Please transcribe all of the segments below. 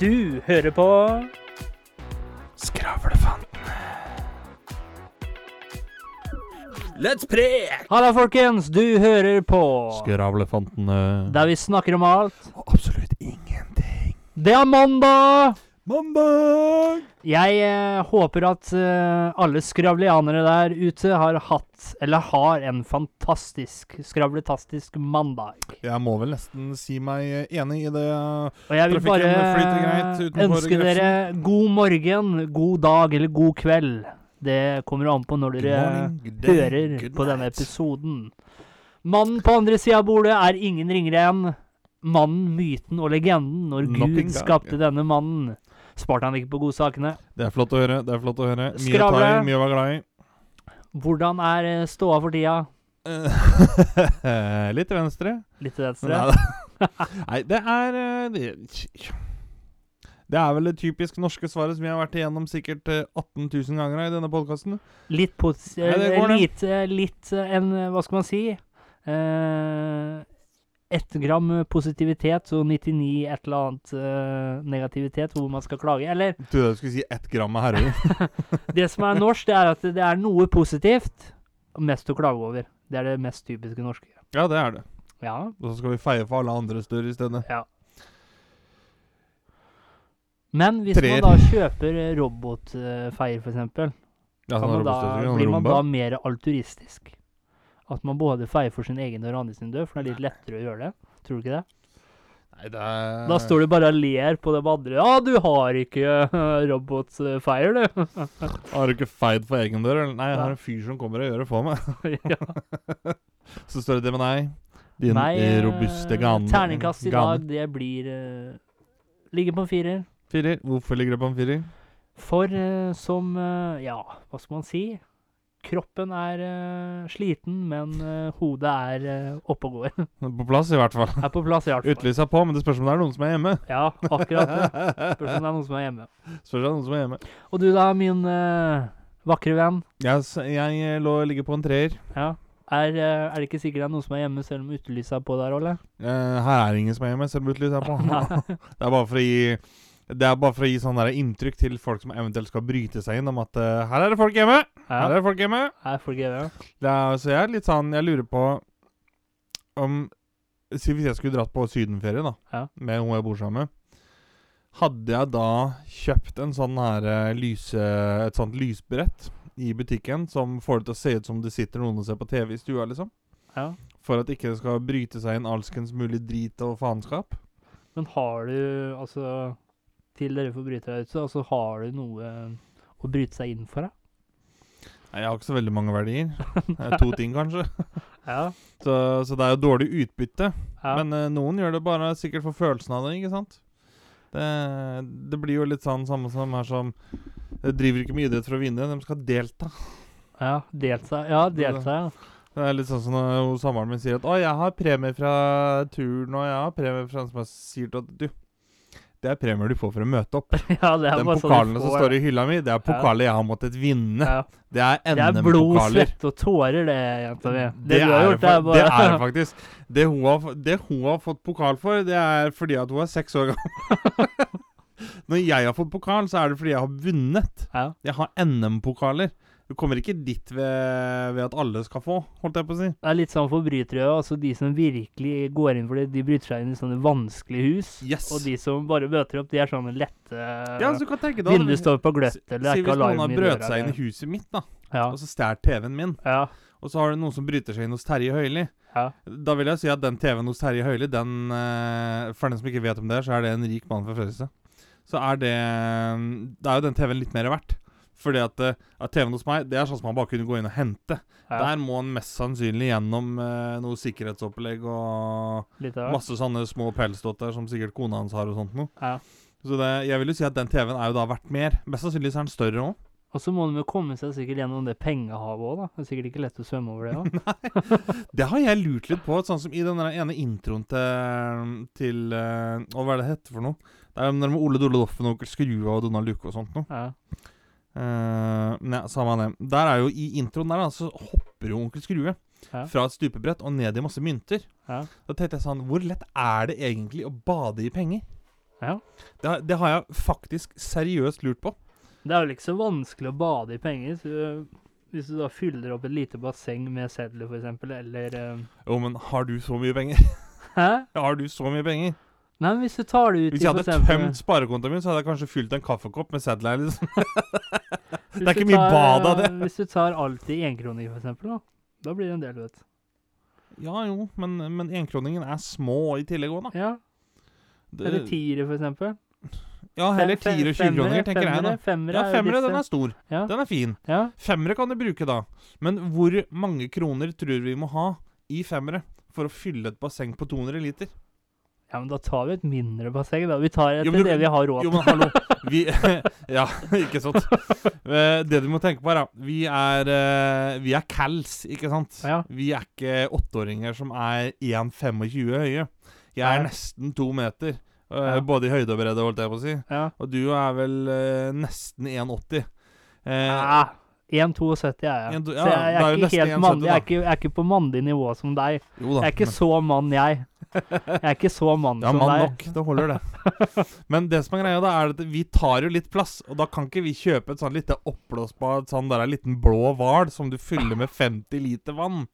Du hører på Skravlefantene. Let's prek! Halla, folkens. Du hører på Skravlefantene. Der vi snakker om alt. Og Absolutt ingenting. Det er mandag! Mandag! Jeg eh, håper at eh, alle skravlianere der ute har hatt, eller har, en fantastisk, skravletastisk mandag. Jeg må vel nesten si meg enig i det. Og jeg vil bare ønske dere god morgen, god dag eller god kveld. Det kommer an på når dere morning, hører på denne episoden. Mannen på andre sida av bordet er ingen ringere enn mannen, myten og legenden når Gud skapte denne mannen. Sparte han ikke på godsakene? Det er flott å høre. det er flott å høre Mye Skravle. å ta i, mye å være glad i. Hvordan er eh, ståa for tida? Eh, Litt til venstre. Litt til venstre? Nei, Nei, det er eh, det, det er vel det typisk norske svaret som vi har vært igjennom sikkert eh, 18 000 ganger i denne podkasten. Litt. Nei, eh, litt eh, en eh, Hva skal man si? Eh, ett gram positivitet og 99 et eller annet uh, negativitet hvor man skal klage. Eller Jeg trodde jeg skulle si ett gram av heroin. det som er norsk, det er at det er noe positivt mest å klage over. Det er det mest typiske norske. Ja, det er det. Ja. Og så skal vi feie for alle andre større i stedet. ja. Men hvis Trer. man da kjøper robotfeier, f.eks., Ja, sånn sånn blir man da mer altruistisk? At man både feier for sin egen og andre sin død, for det er litt lettere å gjøre det? Tror du ikke det? Nei, det er Da står du bare og ler på dem andre. Ja, du har ikke uh, robotfeier, du. Har du ikke feid for egen dør? Nei, jeg har en fyr som kommer og gjør det for meg. ja. Så står det det med deg. Din Nei, eh, eh, robuste gane. Terningkast i dag, det blir uh, Ligger på en firer. Firer. Hvorfor ligger det på en firer? For uh, som uh, Ja, hva skal man si? Kroppen er uh, sliten, men uh, hodet er uh, oppe og går. På plass, i hvert fall. er på plass, i hvert fall. Utlyset er på, men det spørs om det er noen som er hjemme. Ja, akkurat det. Spørs om det er noen som er hjemme. Spørs om det er noen som er hjemme. Og du da, min vakre venn. Yes, jeg lå ligger på en treer. Ja. Er, er det ikke sikkert det er noen som er hjemme selv om utelyset er på der, Olle? Eh, her er ingen som er hjemme, selv om utlyset er på. Det er bare for å gi det er bare for å gi sånn inntrykk til folk som eventuelt skal bryte seg inn, om at uh, her er det folk hjemme! Her er det folk hjemme! Her Er folk hjemme? Er, så jeg er litt sånn Jeg lurer på om Si hvis jeg skulle dratt på sydenferie, da, Ja. med hun jeg bor sammen med. Hadde jeg da kjøpt en sånn her eh, lyse Et sånt lysbrett i butikken som får det til å se ut som det sitter noen og ser på TV i stua, liksom? Ja. For at ikke det skal bryte seg inn alskens mulig drit og faenskap? Men har du, altså Til dere forbrytere der ute, altså har du noe å bryte seg inn for, da? Nei, Jeg har ikke så veldig mange verdier. Er to ting, kanskje. Ja. Så, så det er jo dårlig utbytte. ja. Men uh, noen gjør det bare sikkert for følelsen av det, ikke sant? Det, det blir jo litt sånn samme som her som driver ikke med idrett for å vinne, de skal delta. ja, delta. Ja, delta, ja. Det er litt sånn som når samboeren min sier at 'Å, jeg har premie fra turen', og 'jeg har premie fra en som har sier at 'Du, det er premier du får for å møte opp'. ja det Den sånn pokalen som står i hylla mi, det er pokaler jeg har måttet vinne. Det er Det er blod, NM-pokaler. svette og tårer, det, jenta mi. Det, Det, du har gjort, det er bare det er faktisk. Det hun, har, det hun har fått pokal for, det er fordi at hun er seks år gammel. Når jeg har fått pokal, så er det fordi jeg har vunnet. Jeg har NM-pokaler. Du kommer ikke dit ved, ved at alle skal få, holdt jeg på å si. Det er litt sånn forbrytere, altså de som virkelig går inn for det, de bryter seg inn i sånne vanskelige hus. Yes. Og de som bare møter opp, de er sånne lette Ja, så du kan deg Vinduet står på gløtt, eller det er ikke alarm i døra. Si hvis noen har brøt seg inn i huset mitt, da, Ja. og så stjal TV-en min, ja. og så har du noen som bryter seg inn hos Terje Høili. Ja. Da vil jeg si at den TV-en hos Terje Høili, den eh, For den som ikke vet om det så er det en rik mann fra Fredrikstad. Så er det Da er jo den TV-en litt mer verdt. Fordi at, eh, at TV-en hos meg, det er sånn som man bare kunne gå inn og hente. ja. Der må han mest sannsynlig gjennom eh, noe sikkerhetsopplegg og masse sånne små pelsdotter som sikkert kona hans har og sånt noe. Ja. Så det, jeg vil jo si at den TV-en er jo da verdt mer. Mest sannsynlig er den større òg. Og så må de jo komme seg sikkert gjennom det pengehavet òg, da. Det er sikkert ikke lett å svømme over det òg. Det har jeg lurt litt på. Sånn som i den ene introen til, til eh, Å, hva er det det heter for noe? Det er den med Ole Dole Doffen og Onkel Skrue og Donald Duck og sånt noe. Ja. Uh, nei, samme det. Der er jo i introen der, da, så hopper jo Onkel Skrue Ja. fra et stupebrett og ned i masse mynter. Ja. Da tenkte jeg sånn Hvor lett er det egentlig å bade i penger? Ja. Det, det har jeg faktisk seriøst lurt på. Det er jo ikke så vanskelig å bade i penger. Så hvis du da fyller opp et lite basseng med sedler, f.eks., eller uh... Jo, men har du så mye penger? Hæ? Har du så mye penger? Nei, men hvis du tar det ut Hvis jeg hadde tømt sparekontoen min, så hadde jeg kanskje fylt en kaffekopp med Sadler. Liksom. det er ikke mye bad av det. eh, Hvis du tar alt i enkroning, for eksempel, da. Da blir det en del, vet du. Ja jo, men, men enkroningen er små i tillegg òg, da. Ja. Det- Eller tiere, for eksempel. Ja, heller tiere og tjuekroninger, 20-kroninger, tenker jeg da. femmere, Ja, er femmere, den er stor. Ja. Den er fin. Ja. Femmere kan du bruke da. Men hvor mange kroner tror vi må ha i femmere for å fylle et basseng på 200 liter? Ja, men da tar vi et mindre basseng, da. Vi tar Jo, etter men det vi har råd Jo, men hallo. Vi Ja, ikke sant. Eh, Det du må tenke på, er da Vi er, eh, vi er cals, ikke sant? Ja. Vi er ikke åtteåringer som er 1,25 høye. Jeg er Nei. nesten to meter. eh, Ja. Både i høyde og bredde, holdt jeg på å si. Ja. Og du er vel nesten 1,80. Eh, Ah, 1,72 er jeg. En- Så jeg, jeg er ikke helt mann. Jeg er ikke, jeg er ikke på mandig nivå som deg. da. Jeg er ikke men- så mann, jeg. Jeg er ikke så mann Ja, som mann deg. nok. Det holder, det. Men det som er greia, da, er at vi tar jo litt plass. Og da kan ikke vi kjøpe et sånn lite oppblåsbart sånn der en liten blå hval som du fyller med 50 liter vann.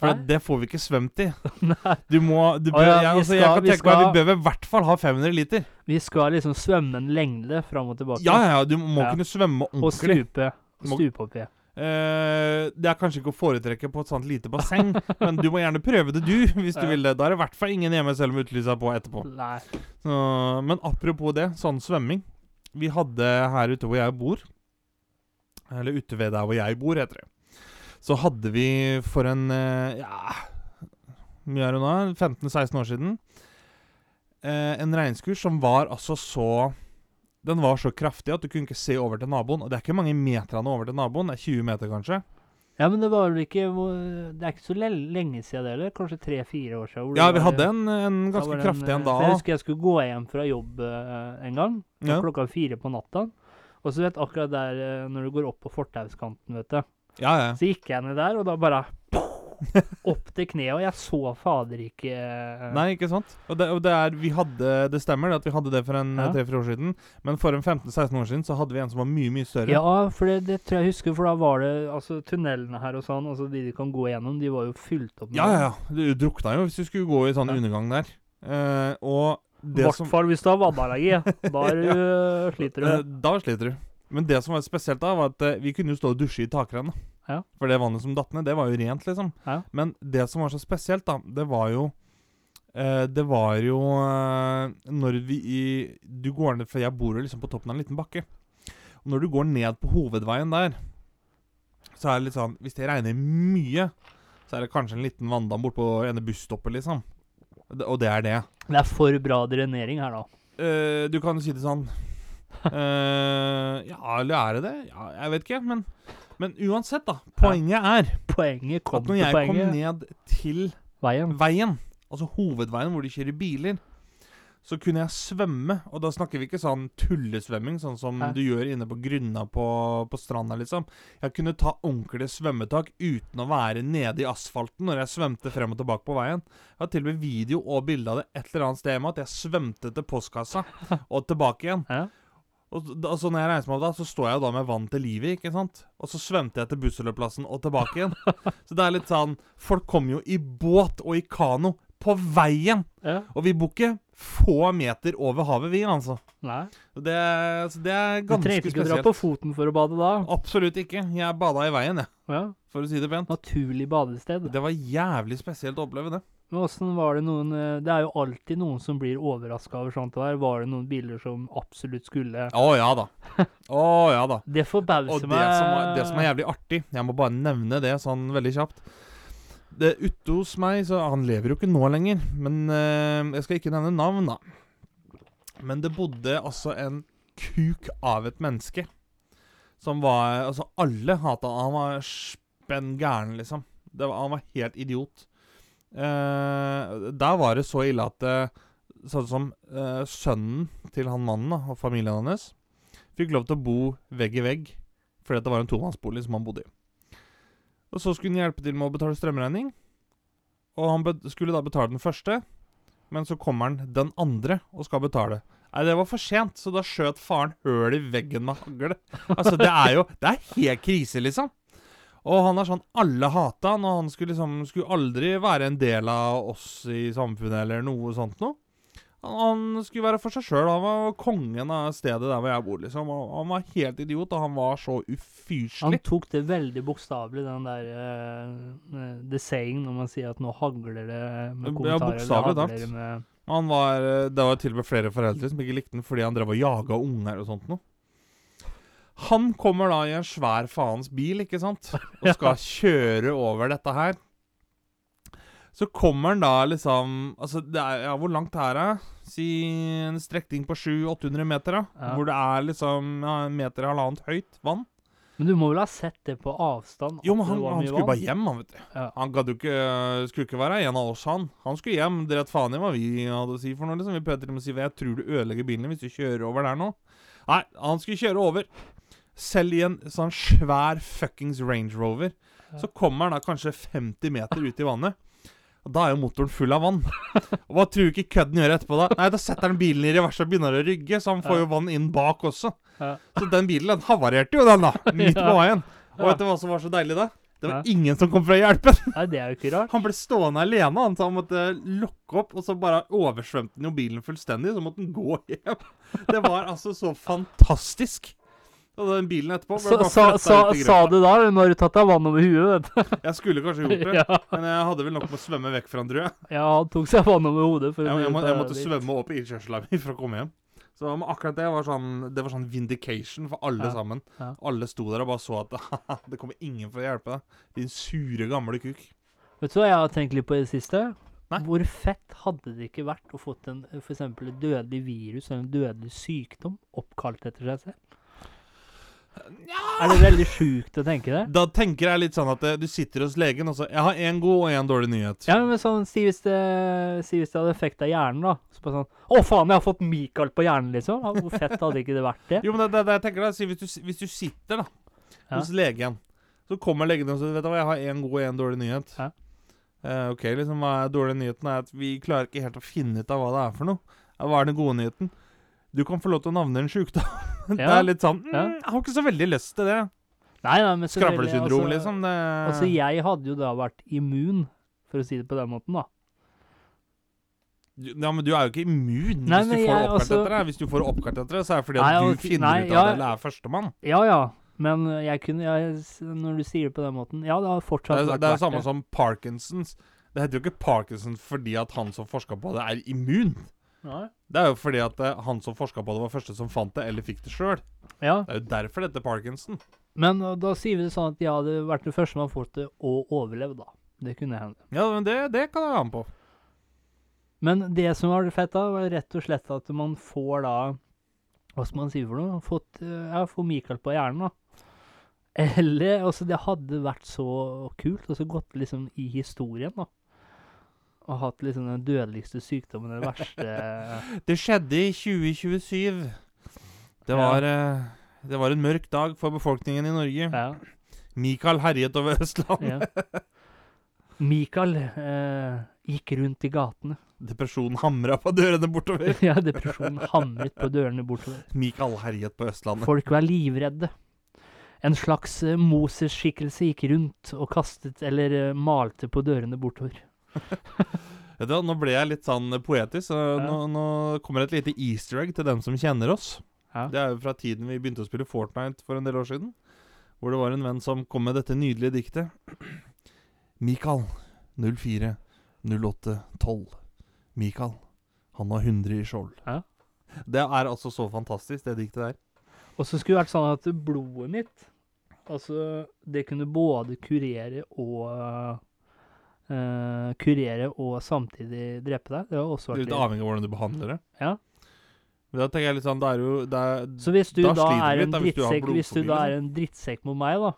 For Nei. det får vi ikke svømt i. Du må du bør, ja, altså, jeg kan tenke meg Vi bør i hvert fall ha 500 liter. Vi skal liksom svømme en lengde fram og tilbake. Ja, ja, ja. Du må kunne svømme ordentlig. Og ordentlig. Må- Stupe oppi. Eh, det er kanskje ikke å foretrekke på et sånt lite basseng, men du må gjerne prøve det, du, hvis du vil det. Da er det i hvert fall ingen hjemme selv om utlysa på etterpå. Så, men apropos det, sånn svømming. Vi hadde her ute hvor jeg bor Eller ute ved der hvor jeg bor, heter det. Så hadde vi for en eh, Ja mye er det nå? 15-16 år siden. Uh, en regnskurs som var altså så Den var så kraftig at du kunne ikke se over til naboen. Og det er ikke mange meterne over til naboen. Det er 20 meter, kanskje. Ja, men det var vel ikke Det er ikke så lenge siden det, eller? Kanskje tre-fire år siden? Ja, vi hadde en, en ganske var kraftig en eh, da. Jeg husker jeg skulle gå hjem fra jobb eh, en gang. Ja. Klokka fire på natta. Og så vet akkurat der eh, når du går opp på fortauskanten, vet du. Ja, ja. Så gikk jeg ned der, og da bare opp til kneet, og jeg så fader ikke eh, Nei, ikke sant? Og det, og det er Vi hadde Det stemmer det at vi hadde det for en Ja. tre-fire år siden. Men for en 15-16 år siden så hadde vi en som var mye, mye større. Ja, for det, det tror jeg husker, for da var det altså tunnelene her og sånn, altså de de kan gå gjennom, de var jo fylt opp med ja, ja. ja. Du drukna jo hvis du skulle gå i sånn Ja. undergang der. Uh, og I det hvert som fall hvis du har vannallergi. Da du, øh, sliter Eh, du. Da sliter du. Men det som var spesielt da, var at eh, vi kunne jo stå og dusje i takrennet. Ja. For det vannet som datt ned, det var jo rent, liksom. Ja. Men det som var så spesielt, da, det var jo eh, Det var jo eh, når vi i Du går ned For jeg bor jo liksom på toppen av en liten bakke. Og når du går ned på hovedveien der, så er det litt sånn Hvis det regner mye, så er det kanskje en liten vanndam bortpå ene busstoppet, liksom. Og det- er det. Det er for bra drenering her, da. Eh, du kan jo si det sånn Eh, Ja, eller er det det? Ja, jeg vet ikke, men Men uansett, da. Poenget er Poenget kom at når jeg kom ned til Veien. veien, altså hovedveien hvor de kjører biler, så kunne jeg svømme. Og da snakker vi ikke sånn tullesvømming, sånn som Hæ? du gjør inne på grunna på, på stranda, liksom. Jeg kunne ta ordentlige svømmetak uten å være nede i asfalten når jeg svømte frem og tilbake på veien. Jeg har til og med video og bilde av det et eller annet sted med at jeg svømte til postkassa og tilbake igjen. Ja. Og da, altså når jeg reiser meg opp da, så står jeg jo da med vann til livet, ikke sant? Og så svømte jeg til bussholdeplassen og tilbake igjen. så det er litt sånn Folk kommer jo i båt og i kano på veien! ja. Og vi bor ikke få meter over havet, vi, altså. Nei. Så det, så det er Du ganske trengte ikke å dra på foten for å bade da. Absolutt ikke. Jeg bada i veien, jeg, Ja. for å si det pent. Naturlig badested. Det var jævlig spesielt å oppleve det. Men åssen var det noen eh, Det er jo alltid noen som blir overraska over sånt der. Var det noen biler som absolutt skulle Å ja da. Å ja da. Det forbauser det meg. som, det som er jævlig artig Jeg må bare nevne det sånn veldig kjapt. Det Ute hos meg så Han lever jo ikke nå lenger, men eh, jeg skal ikke nevne navn, da. Men det bodde altså en kuk av et menneske som var Altså, alle hata han. Han var spenn gæren, liksom. Det var, han var helt idiot. Eh, der var det så ille at uh, Sånn som uh, sønnen til han mannen og familien hans fikk lov til å bo vegg i vegg fordi det var en tomannsbolig som han bodde i. Og så skulle han hjelpe til med å betale strømregning. Og han skulle da betale den første. men så kommer han den andre og skal betale. Nei, det var for sent, så da skjøt faren høl i veggen med hagle. Altså, det er jo Det er helt krise, liksom. Og han er sånn Alle hata han, og han skulle liksom Skulle aldri være en del av oss i samfunnet eller noe sånt noe. Han, han skulle være for seg sjøl. Han var kongen av stedet der hvor jeg bor, liksom. Han, han var helt idiot, og han var så Han tok det veldig bokstavelig, den der uh, The saying når man sier at nå hagler det med Ja, kommentarer. bokstavelig hagler talt. var, eh, det var til og med flere foreldre som ikke likte den fordi han drev og jaga unger og sånt noe. Han kommer da i en svær faens bil, ikke sant, og skal kjøre over dette her. Så kommer han da liksom Altså, det er, ja, hvor langt er det? Si en strekning på 700-800 meter, da. Ja. Hvor det er liksom ja, en meter og halvannet høyt vann. Men du må vel ha sett det på avstand? Jo, men det han, han skulle bare hjem, han, vet du. Ja. Han gadd jo ikke Skulle ikke være en av oss, han. Han skulle hjem. Dere vet faen i hva vi hadde å si for noe, liksom. Vi prøvde til og med å si Jeg tror du ødelegger bilen hvis du kjører over der nå. Nei, han skulle kjøre over. Selv i en sånn svær fuckings Range Rover. Så kommer han da kanskje 50 meter ut i vannet. Og Da er jo motoren full av vann. Og Hva tror du ikke kødden gjør etterpå, da? Nei, Da setter han bilen i revers og begynner å rygge, så han får jo vann inn bak også. Så den bilen den havarerte jo, den, da. Midt på veien. Og vet du hva som var så deilig, da? Det var ingen som kom for å hjelpe. Nei, det er jo ikke rart. Han ble stående alene, han, så han måtte lokke opp, og så bare oversvømte han jo bilen fullstendig. Så måtte han gå hjem. Det var altså så fantastisk. Og den bilen etterpå ble bare sa, sa, sa du da? Nå har du tatt deg vann over huet. Jeg skulle kanskje gjort det, ja. men jeg hadde vel nok med å svømme vekk fra han, tror jeg. ja, han tok seg vann over hodet. Jeg, jeg, må, jeg måtte litt. svømme opp i innkjørselen min for å komme hjem. Så akkurat det var sånn Det var sånn vindication for alle Ja, sammen. ja. Alle sto der og bare så at det kommer ingen for å hjelpe deg. Din sure, gamle kuk. Vet du hva jeg har tenkt litt på i det siste? Nei. Hvor fett hadde det ikke vært å fått en for et dødelig virus eller en dødelig sykdom oppkalt etter seg selv? Er det veldig sjukt å tenke det? Da tenker jeg litt sånn at eh, du sitter hos legen og så Jeg har én god og én dårlig nyhet. Ja, men sånn, Si hvis det, si hvis det hadde effekt av hjernen, da. Så bare sånn Å, faen, jeg har fått Michael på hjernen, liksom. Hvor fett hadde ikke det vært, det? Jo, men det, det, det jeg tenker da, si hvis, du, hvis du sitter da Ja. hos legen, så kommer legen og sier Vet du hva, jeg har én god og én dårlig nyhet. Ja. Uh, ok, liksom hva er dårlig nyheten? er at vi klarer ikke helt å finne ut av hva det er for noe. Hva er den gode nyheten? Du kan få lov til å navne en sjukdom. det Ja. er litt sånn mm, Ja. Jeg har ikke så veldig lyst til det. Nei, nei, men selvfølgelig, Skravlesyndrom, altså- liksom. Det, Altså, jeg hadde jo da vært immun, for å si det på den måten, da. Du- Ja, men du er jo ikke immun Nei, hvis du får jeg- oppkalt altså- etter det. Hvis du får oppkalt etter det, så er det fordi Nei, at du altså, finner nei, ut ja. av det, eller er førstemann. Ja ja, men jeg kunne jeg, s- Når du sier det på den måten Ja, det har Det fortsatt er, vært det er verdt samme som Parkinsons. Det heter jo ikke Parkinson fordi at han som forska på det, er immun. Nei. Det er jo fordi at eh, han som forska på det, var første som fant det, eller fikk det sjøl. Ja, Det er jo derfor dette Parkinson. men uh, da sier vi det sånn at jeg hadde vært den første som har fått det og overlevd, da. Det kunne hende. Ja, men det, det kan jeg være med på. Men det som var fett, da, var rett og slett at man får da Hva skal man si for noe? Fått uh, Ja, får Michael på hjernen, da. Eller Altså, det hadde vært så kult, og så gått liksom i historien, da. Og hatt liksom den dødeligste sykdommen, den verste Det skjedde i 2027. Det var, ja. det var en mørk dag for befolkningen i Norge. Ja. Mikael herjet over Østlandet. ja. Michael eh, gikk rundt i gatene. Depresjonen hamra på dørene bortover. ja, depresjonen hamret på dørene bortover. Mikael herjet på Østlandet. Folk var livredde. En slags uh, Moses-skikkelse gikk rundt og kastet eller eh, malte på dørene bortover. Vet du hva, Nå ble jeg litt sånn poetisk. Så nå, nå kommer et lite easter egg til dem som kjenner oss. Ja. Det er jo fra tiden vi begynte å spille Fortnite for en del år siden. Hvor det var en venn som kom med dette nydelige diktet. Mikael 04 08 12. Mikael, han har 100 i skjold. Ja. Det er altså så fantastisk, det diktet der. Og så skulle det vært sånn at blodet mitt Altså, det kunne både kurere og eh, Kurere og samtidig drepe deg. Det har også vært litt avhengig av hvordan du behandler det. Ja. Men da tenker jeg litt sånn, det er jo det er, Så hvis du Da da, er en da, drittsekk Hvis du da er en drittsekk mot meg, da,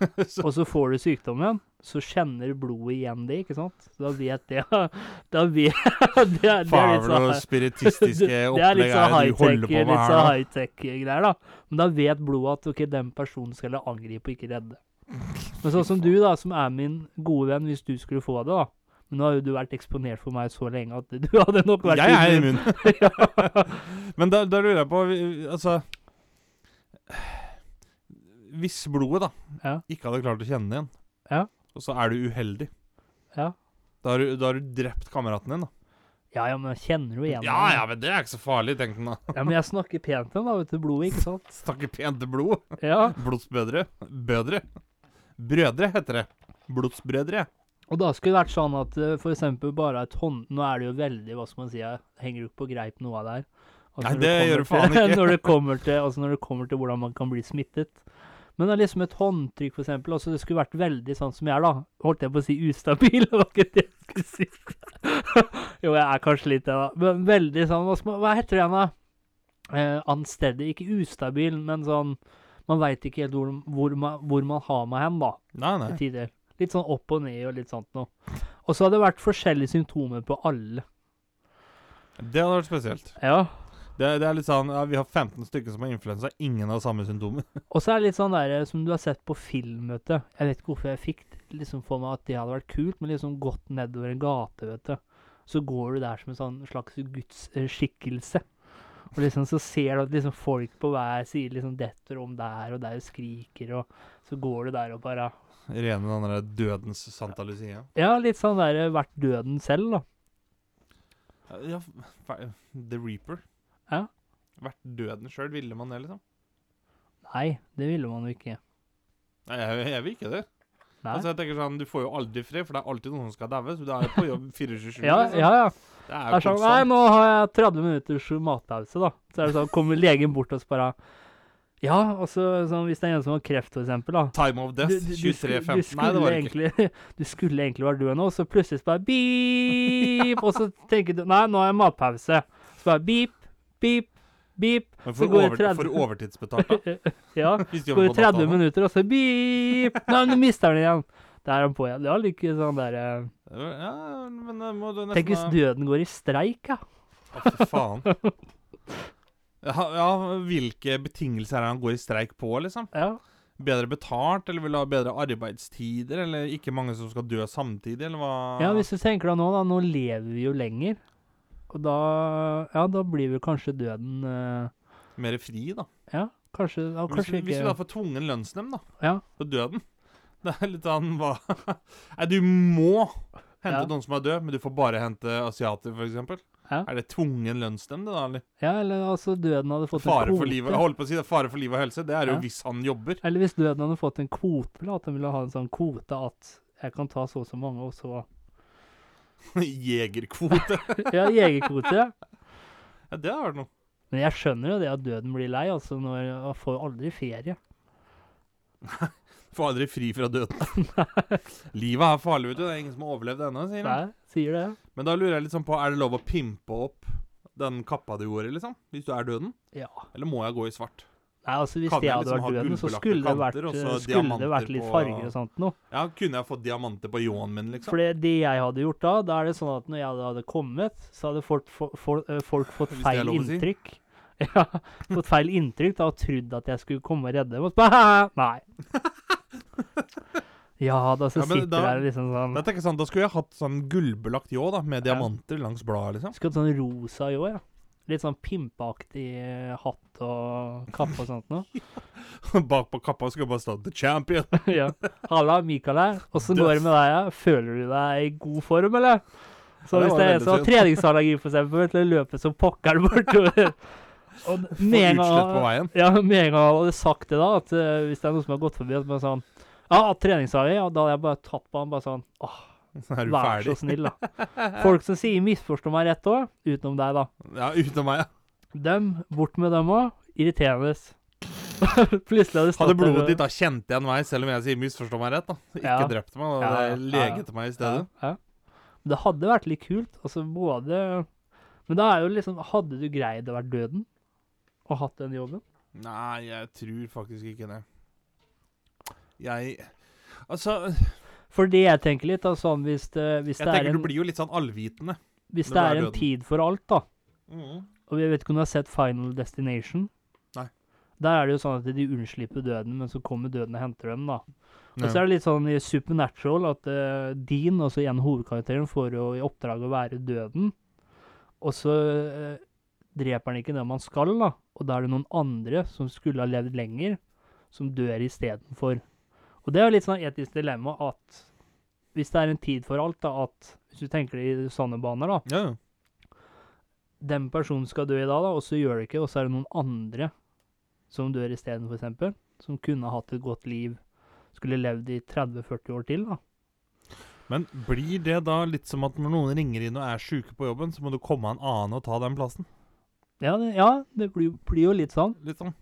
så, og så får du sykdommen, så kjenner blodet igjen det, ikke sant? Så da vet det Da vet det, er- det er litt sånn noe spiritistiske det opplegg er sånn det du holder high-tech her, da. litt sånn high-tech-greier, da. Men da vet blodet at ok, den personen skal jeg angripe og ikke redde. Men sånn som du, da, som er min gode venn, hvis du skulle få det, da. Men nå har jo du vært eksponert for meg så lenge at du hadde nok vært Jeg er immun. Men da, da lurer jeg på Altså Hvis blodet da Ja. ikke hadde klart å kjenne igjen, Ja. og så er du uheldig Ja. Da har du, da har du drept kameraten din, da. Ja, ja, men jeg kjenner jo igjen Ja ja, men det er ikke så farlig, tenkte han da. ja, men jeg snakker pent om da, vet du, blodet, ikke sant? Snakker pent til blod. Ja, Blodsbødre? Bødre. Brødre heter det. Blodsbrødre. og da skulle det vært sånn at eh, for eksempel bare et hånd... Nå er det jo veldig, hva skal man si, jeg henger jo ikke på greip noe av det her. Altså, Nei, det gjør du faen ikke. når det kommer til, altså når det kommer til hvordan man kan bli smittet. Men det er liksom et håndtrykk, for eksempel. Altså, det skulle vært veldig sånn som jeg er, da. Holdt jeg på å si ustabil? Det var ikke det jeg skulle si. jo, jeg er kanskje litt det, da. Men veldig sånn Hva, skal man, hva heter det igjen, da? Eh, anstendig. Ikke ustabil, men sånn Man veit ikke helt hvor, hvor, man, hvor man har meg hen, da. Nei, nei. Til tider. Litt sånn opp og ned og litt sånt noe. Og så har det vært forskjellige symptomer på alle. Det hadde vært spesielt. Ja. Det, det er litt sånn ja, Vi har 15 stykker som har influensa, ingen har samme symptomer. Og så er det litt sånn der, som du har sett på film, vet du. Jeg vet ikke hvorfor jeg fikk liksom for meg at det hadde vært kult, men liksom gått nedover en gate, vet du. Så går du der som en sånn slags gudsskikkelse. Og liksom så ser du at liksom folk på hver side liksom detter om der og der og skriker, og så går du der og bare Rene den derre dødens Santa Lucia. Ja, litt sånn der vært døden selv, da. Ja, The Reaper. Ja. Vært døden sjøl, ville man det, liksom? Nei, det ville man jo ikke. Nei, jeg, jeg vil ikke det. Nei. Altså, jeg tenker sånn, Du får jo aldri fred, for det er alltid noen som skal daue. Så du er jo på jobb 24-7. ja, liksom. ja, ja. Det er Det jo er sånn Nei, nå har jeg 30 minutters matpause, da. Så er det sånn, kommer legen bort og bare Ja, og så sånn, hvis det er en som har kreft, for eksempel, da. Time of death Du- du- du skulle- 23.15. Nei, det var det ikke. egentlig, Du skulle egentlig vært død nå, så plutselig så bare beep, og så tenker du Nei, nå har jeg matpause. Så bare beep, beep, beep. Men for, over, 30 for overtidsbetalt, da? Ja. Så Går det 30 minutter, og så beep. Nei, men du mister den igjen. Der er han på igjen. Det er like sånn der eh, Ja, men da må du nesten Tenk hvis døden går i streik, ja. Å, fy faen. Ja, ja, hvilke betingelser er det han går i streik på, liksom? ja. Bedre betalt, eller vil du ha bedre arbeidstider, eller ikke mange som skal dø samtidig, eller hva? Ja, hvis du tenker deg nå, da. Nå lever vi jo lenger. Og da Ja, da blir vel kanskje døden eh, Mer fri, da. Ja, kanskje, ja, Hvis, kanskje hvis ikke du da får tvungen lønnsnemnd, da, Ja. på døden Det er litt sånn hva Nei, du må hente Ja. noen som er død, men du får bare hente asiater, f.eks. Ja. Er det tvungen lønnsnemnd, da, eller? ja, eller altså døden hadde fått Fare en for kvote. livet Jeg holdt på å si det, fare for liv og helse. Det er jo Ja. hvis han jobber. Eller hvis døden hadde fått en kvote, da, at han ville ha en sånn kvote at jeg kan ta så og så mange, og så Jegerkvote. Ja, jegerkvote. ja. Ja, det har vært noe. Men jeg skjønner jo det at døden blir lei, altså. Når Man får aldri ferie. Får aldri fri fra døden. Livet er farlig, vet du. Det er ingen som har overlevd ennå, sier han. Nei, sier det. Men da lurer jeg litt sånn på, er det lov å pimpe opp den kappa du går i, liksom? Hvis du er døden? Ja. Eller må jeg gå i svart? Nei, altså Hvis Kan jeg hadde liksom vært døden, så skulle det vært, så skulle det vært litt farger og sånt noe. Ja, kunne jeg fått diamanter på ljåen min, liksom? For det, det jeg hadde gjort da, da er det sånn at når jeg hadde kommet, så hadde folk, for, fo- eh, folk fått feil inntrykk. si. Ja, fått feil inntrykk da, og trodd at jeg skulle komme og redde dem. Og så Nei. Ja da, så Ja, sitter da- der liksom sånn Da tenker jeg sånn, da skulle jeg hatt sånn gullbelagt ljå, da, med Ja. diamanter langs bladet, liksom. Skulle hatt sånn rosa ljå, ja. Litt sånn pimpeaktig eh, hatt og kappe og sånt noe. Bak på kappa skal jeg bare stå 'The Champion'. ja. Halla, Mikael her. Åssen går det med deg? ja? Føler du deg i god form, eller? Så Ja, det hvis det er en veldig som har treningsallergi, for eksempel, til å løpe som pokker bortover Og med en gang ja, med en gang han hadde sagt det, da, at uh, hvis det er noen som har gått forbi at man sånn Ja, treningsallergi, ja, da hadde jeg bare tatt på han bare sånn Åh, Er du vær ferdig? så snill, da. Folk som sier 'misforstå meg rett' òg, utenom deg, da. Ja, utenom meg, ja. Dem, bort med dem òg. Irriterende. Plutselig hadde Hadde blodet ditt da kjent igjen meg, selv om jeg sier 'misforstå meg rett', da. Ikke Ja. drept meg, da Ja, ja, leget meg i stedet. Ja. Det hadde vært litt kult. Altså både Men da er jo liksom Hadde du greid å være døden og hatt den jobben? Nei, jeg tror faktisk ikke det. Jeg Altså, For det jeg tenker litt, da, sånn hvis det, hvis jeg det er tenker en, du blir jo litt sånn allvitende. hvis det er en døden. tid for alt, da Mm. Og jeg vet ikke om du har sett Final Destination? Nei. Der er det jo sånn at de unnslipper døden, men så kommer døden og henter dem, da. Og så er det litt sånn i Supernatural at uh, Dean, altså en av hovedkarakteren, får jo i oppdrag å være døden. Og så uh, dreper han ikke det man skal, da. Og da er det noen andre som skulle ha levd lenger, som dør istedenfor. Og det er jo litt sånn etisk dilemma at hvis det er en tid for alt, da, at hvis du tenker det i sånne baner, da Ja. Den personen skal dø i dag, da, og så gjør det ikke, og så er det noen andre som dør isteden, eksempel. Som kunne hatt et godt liv. Skulle levd i 30-40 år til, da. Men blir det da litt som at når noen ringer inn og er sjuke på jobben, så må du komme en annen og ta den plassen? Ja, det, ja, det blir, blir jo litt sånn. Litt sånn.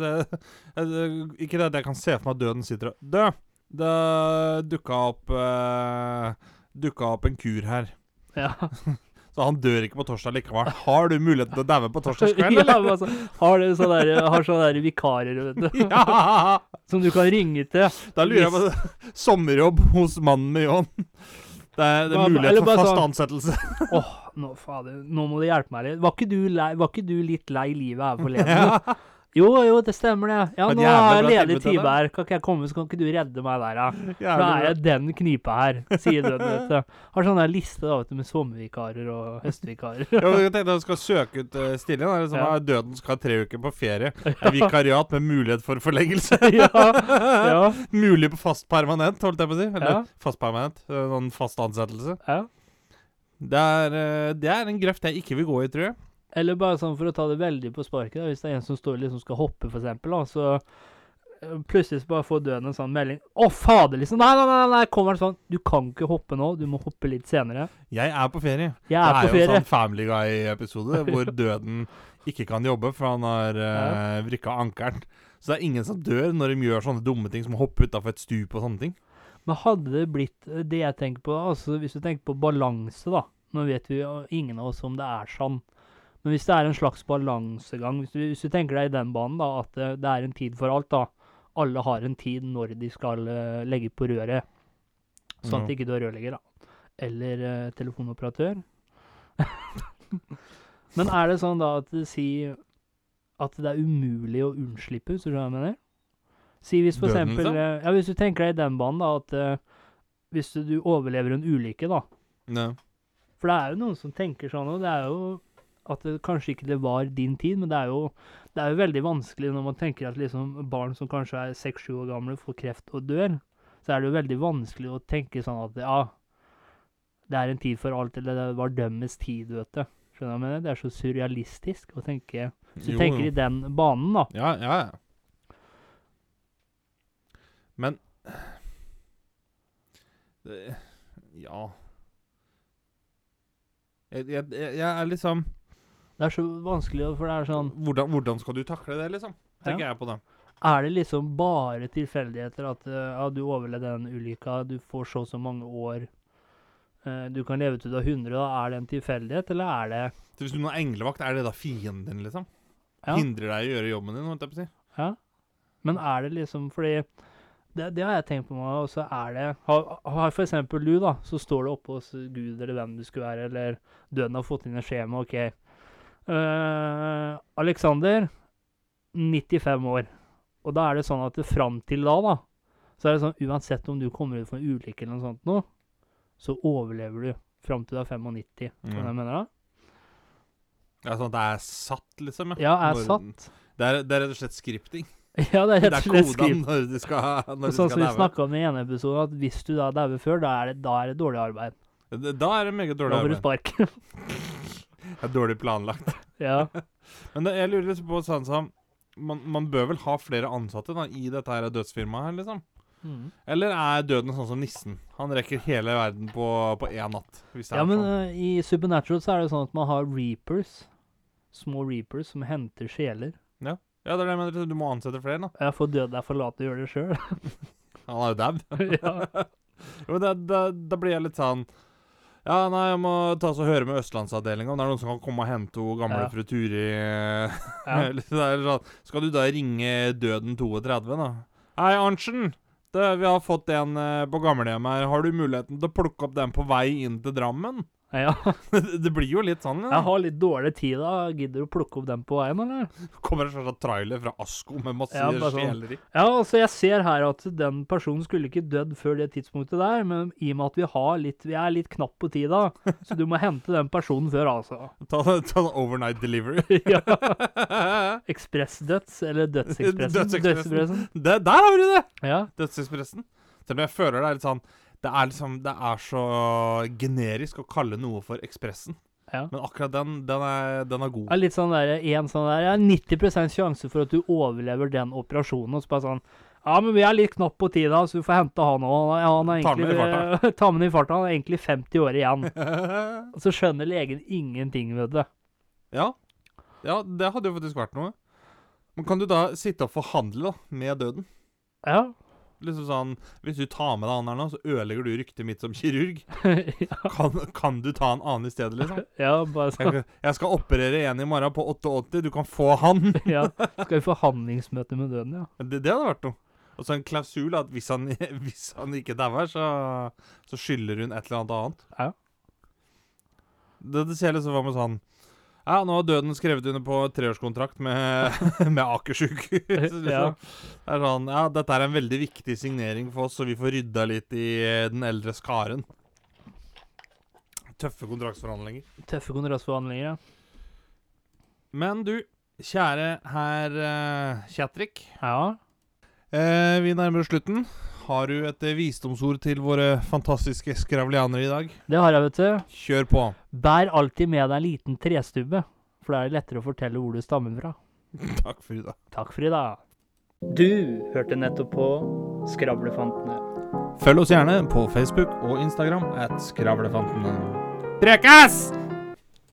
Jeg- ikke det at jeg kan se for meg at døden sitter og Død! Det dukka opp uh, Dukka opp en kur her. Ja. Så han dør ikke på torsdag likevel. Har du mulighet til å daue på torsdagskveld, ja, eller? men altså, har du sånne, der, har sånne der vikarer vet du, Ja! som du kan ringe til? Da lurer jeg på Sommerjobb hos mannen med ljåen. Det er, det er mulighet for fast sånn- ansettelse. Åh, nå, fader, nå må du hjelpe meg litt. Var ikke du, lei, var ikke du litt lei livet her forleden? Jo, jo, det stemmer det. Ja, nå har jeg ledig time her. Kan ikke jeg komme, så kan ikke du redde meg der, da? Da er jeg den knipa her, sier den, vet du. Har sånn liste da, vet du, med sommervikarer og høstvikarer. Men jeg tenkte du skal søke ut uh, stillingen. Det er liksom, Ja. Døden skal ha tre uker på ferie. Ja. vikariat med mulighet for forlengelse. ja, ja, Mulig på fast permanent, holdt jeg på å si. Eller Ja. fast permanent. eh, Noen fast ansettelse. ja. Det er, eh, det er en grøft jeg ikke vil gå i, tror jeg. Eller bare sånn for å ta det veldig på sparket, da, hvis det er en som står liksom skal hoppe, for eksempel, da, så eh, plutselig så bare får døden en sånn melding. Å, fader, liksom. Nei, nei, nei, nei, kommer det sånn. Du kan ikke hoppe nå, du må hoppe litt senere. Jeg er på ferie. Jeg er det er jo ferie. en sånn Family Guy-episode hvor døden ikke kan jobbe, for han har uh, vrikka ankelen. Så det er ingen som dør når de gjør sånne dumme ting som å hoppe utafor et stup og sånne ting. Men hadde det blitt eh, det jeg tenker på, altså hvis du tenker på balanse, da. Nå vet vi jo ingen av oss om det er sånn. Men hvis det er en slags balansegang, hvis du, hvis du tenker deg i den banen, da, at det, det er en tid for alt, da. Alle har en tid når de skal uh, legge på røret. Sånn at ikke du er rørlegger, da. Eller uh, telefonoperatør. Men er det sånn da at det sier at det er umulig å unnslippe, hvis du skjønner hva jeg mener? Si hvis for Døden, eksempel liksom? eh, Ja, hvis du tenker deg i den banen, da, at uh, hvis du, du overlever en ulykke, da. Ja. For det er jo noen som tenker sånn, og det er jo at det kanskje ikke det var din tid, men det er jo, det er jo veldig vanskelig når man tenker at liksom barn som kanskje er seks-sju år gamle, får kreft og dør. Så er det jo veldig vanskelig å tenke sånn at ja, det er en tid for alt, eller det var dømmes tid, vet du. Skjønner du hva jeg mener? Det er så surrealistisk å tenke Hvis du Jo, tenker i den banen, da. Ja, ja, ja. Men det, Ja jeg, jeg, jeg jeg er liksom Det er så vanskelig, for det er sånn hvordan, hvordan skal du takle det, liksom? Tenker jeg på det. Er det liksom bare tilfeldigheter at eh, ja, du overlevde den ulykka, du får så og så mange år, eh, du kan leve til du er 100, da er det en tilfeldighet, eller er det Så hvis du nå er englevakt, er det da fienden din, liksom? Ja. Hindrer deg i å gjøre jobben din, holdt jeg på å si? Ja. Men er det liksom fordi det, det har jeg tenkt på meg, og så er det Har, har for eksempel du, da, så står det oppe hos Gud eller hvem du skulle være, eller døden har fått inn et skjema, OK. Eh, Alexander, 95 år. Og da er det sånn at det fram til da, da, så er det sånn uansett om du kommer ut for en ulykke eller noe sånt nå, så overlever du fram til du er 95. Mm. hva jeg mener da? Ja, Sånn at det er satt, liksom? Ja, er Når- satt. Det er, det er rett og slett skripting. Ja, det er rett er og slett koden skrift. når du skal, når sånn som vi snakka om i ene episode, at hvis du da dauer før, da er, det, da er det dårlig arbeid. Da er det meget dårlig arbeid. Da får du spark. Det er dårlig planlagt. ja. Men det, jeg lurer litt på sånn som man, man bør vel ha flere ansatte da, i dette her dødsfirmaet her, liksom? Mm. Eller er døden sånn som nissen? Han rekker hele verden på, på én natt. Ja, er men sånn. eh, i Supernatural så er det sånn at man har reapers. Små reapers som henter sjeler. Ja, det er det jeg mener. Du må ansette flere, da. Jeg får død deg for lat til å gjøre det sjøl. Han er jo dau. ja. Da, da, da blir jeg litt sånn Ja, nei, jeg må ta og høre med Østlandsavdelinga om det er noen som kan komme og hente hun gamle Ja. fru Turi. Ja. Sånn, Skal du da ringe Døden 32, da? Hei, Arntzen. Vi har fått en eh, på gamlehjemmet her. Har du muligheten til å plukke opp den på vei inn til Drammen? Ja. det blir jo litt sånn. Jeg har litt dårlig tid da. Gidder du plukke opp den på veien, eller? Kommer en slags trailer fra Asko med masse Ja, sånn. sjeler i. Ja, altså jeg ser her at den personen skulle ikke dødd før det tidspunktet der, men i og med at vi har litt, vi er litt knapp på tid da, så du må hente den personen før, altså. Ta, ta en overnight delivery. ja. Ekspressdøds, eller Dødsekspressen. Dødsekspressen. Det, der har du det! Ja. Dødsekspressen. Selv om jeg føler det er litt sånn Det er liksom Det er så generisk å kalle noe for Ekspressen. ja. Men akkurat den, den er, den er god. Er litt sånn der, en sånn der, ja, 90% sjanse for at du overlever den operasjonen, og så bare sånn, ja, men vi er litt knapp på tida, så du får hente han òg. Ja, han er Ta med egentlig, i farta. ta med i farta, han er egentlig 50 år igjen. Og så skjønner legen ingenting vet du. ja. ja, det hadde jo faktisk vært noe. Men kan du da sitte og forhandle da, med døden? Ja. Liksom sånn Hvis du tar med deg han her nå, så ødelegger du ryktet mitt som kirurg. ja, Kan, kan du ta en annen i stedet, liksom? ja, bare sånn. Jeg, jeg skal operere en i morgen på 88, du kan få han. Ja, skal vi forhandlingsmøte med døden, ja. Det, det hadde vært noe. Og så en klausul at hvis han, hvis han ikke dauer, så, så skylder hun et eller annet annet. Ja. Det, det ser liksom for meg sånn Ja, nå har døden skrevet under på treårskontrakt med, med Aker sykehus. liksom. Ja. Det er sånn Ja, dette er en veldig viktig signering for oss, så vi får rydda litt i eh, den eldre skaren. Tøffe kontraktsforhandlinger. Tøffe kontraktsforhandlinger, ja. Men du, kjære herr uh, Kjatrik. Ja, Eh, vi nærmer oss slutten. Har du et eh, visdomsord til våre fantastiske skravlianere i dag? det har jeg, vet du. Kjør på. Bær alltid med deg en liten trestubbe, for da er det lettere å fortelle hvor du stammer fra. Takk for i dag. Takk for i dag. Du hørte nettopp på Skravlefantene. Følg oss gjerne på Facebook og Instagram at Skravlefantene. Prekes!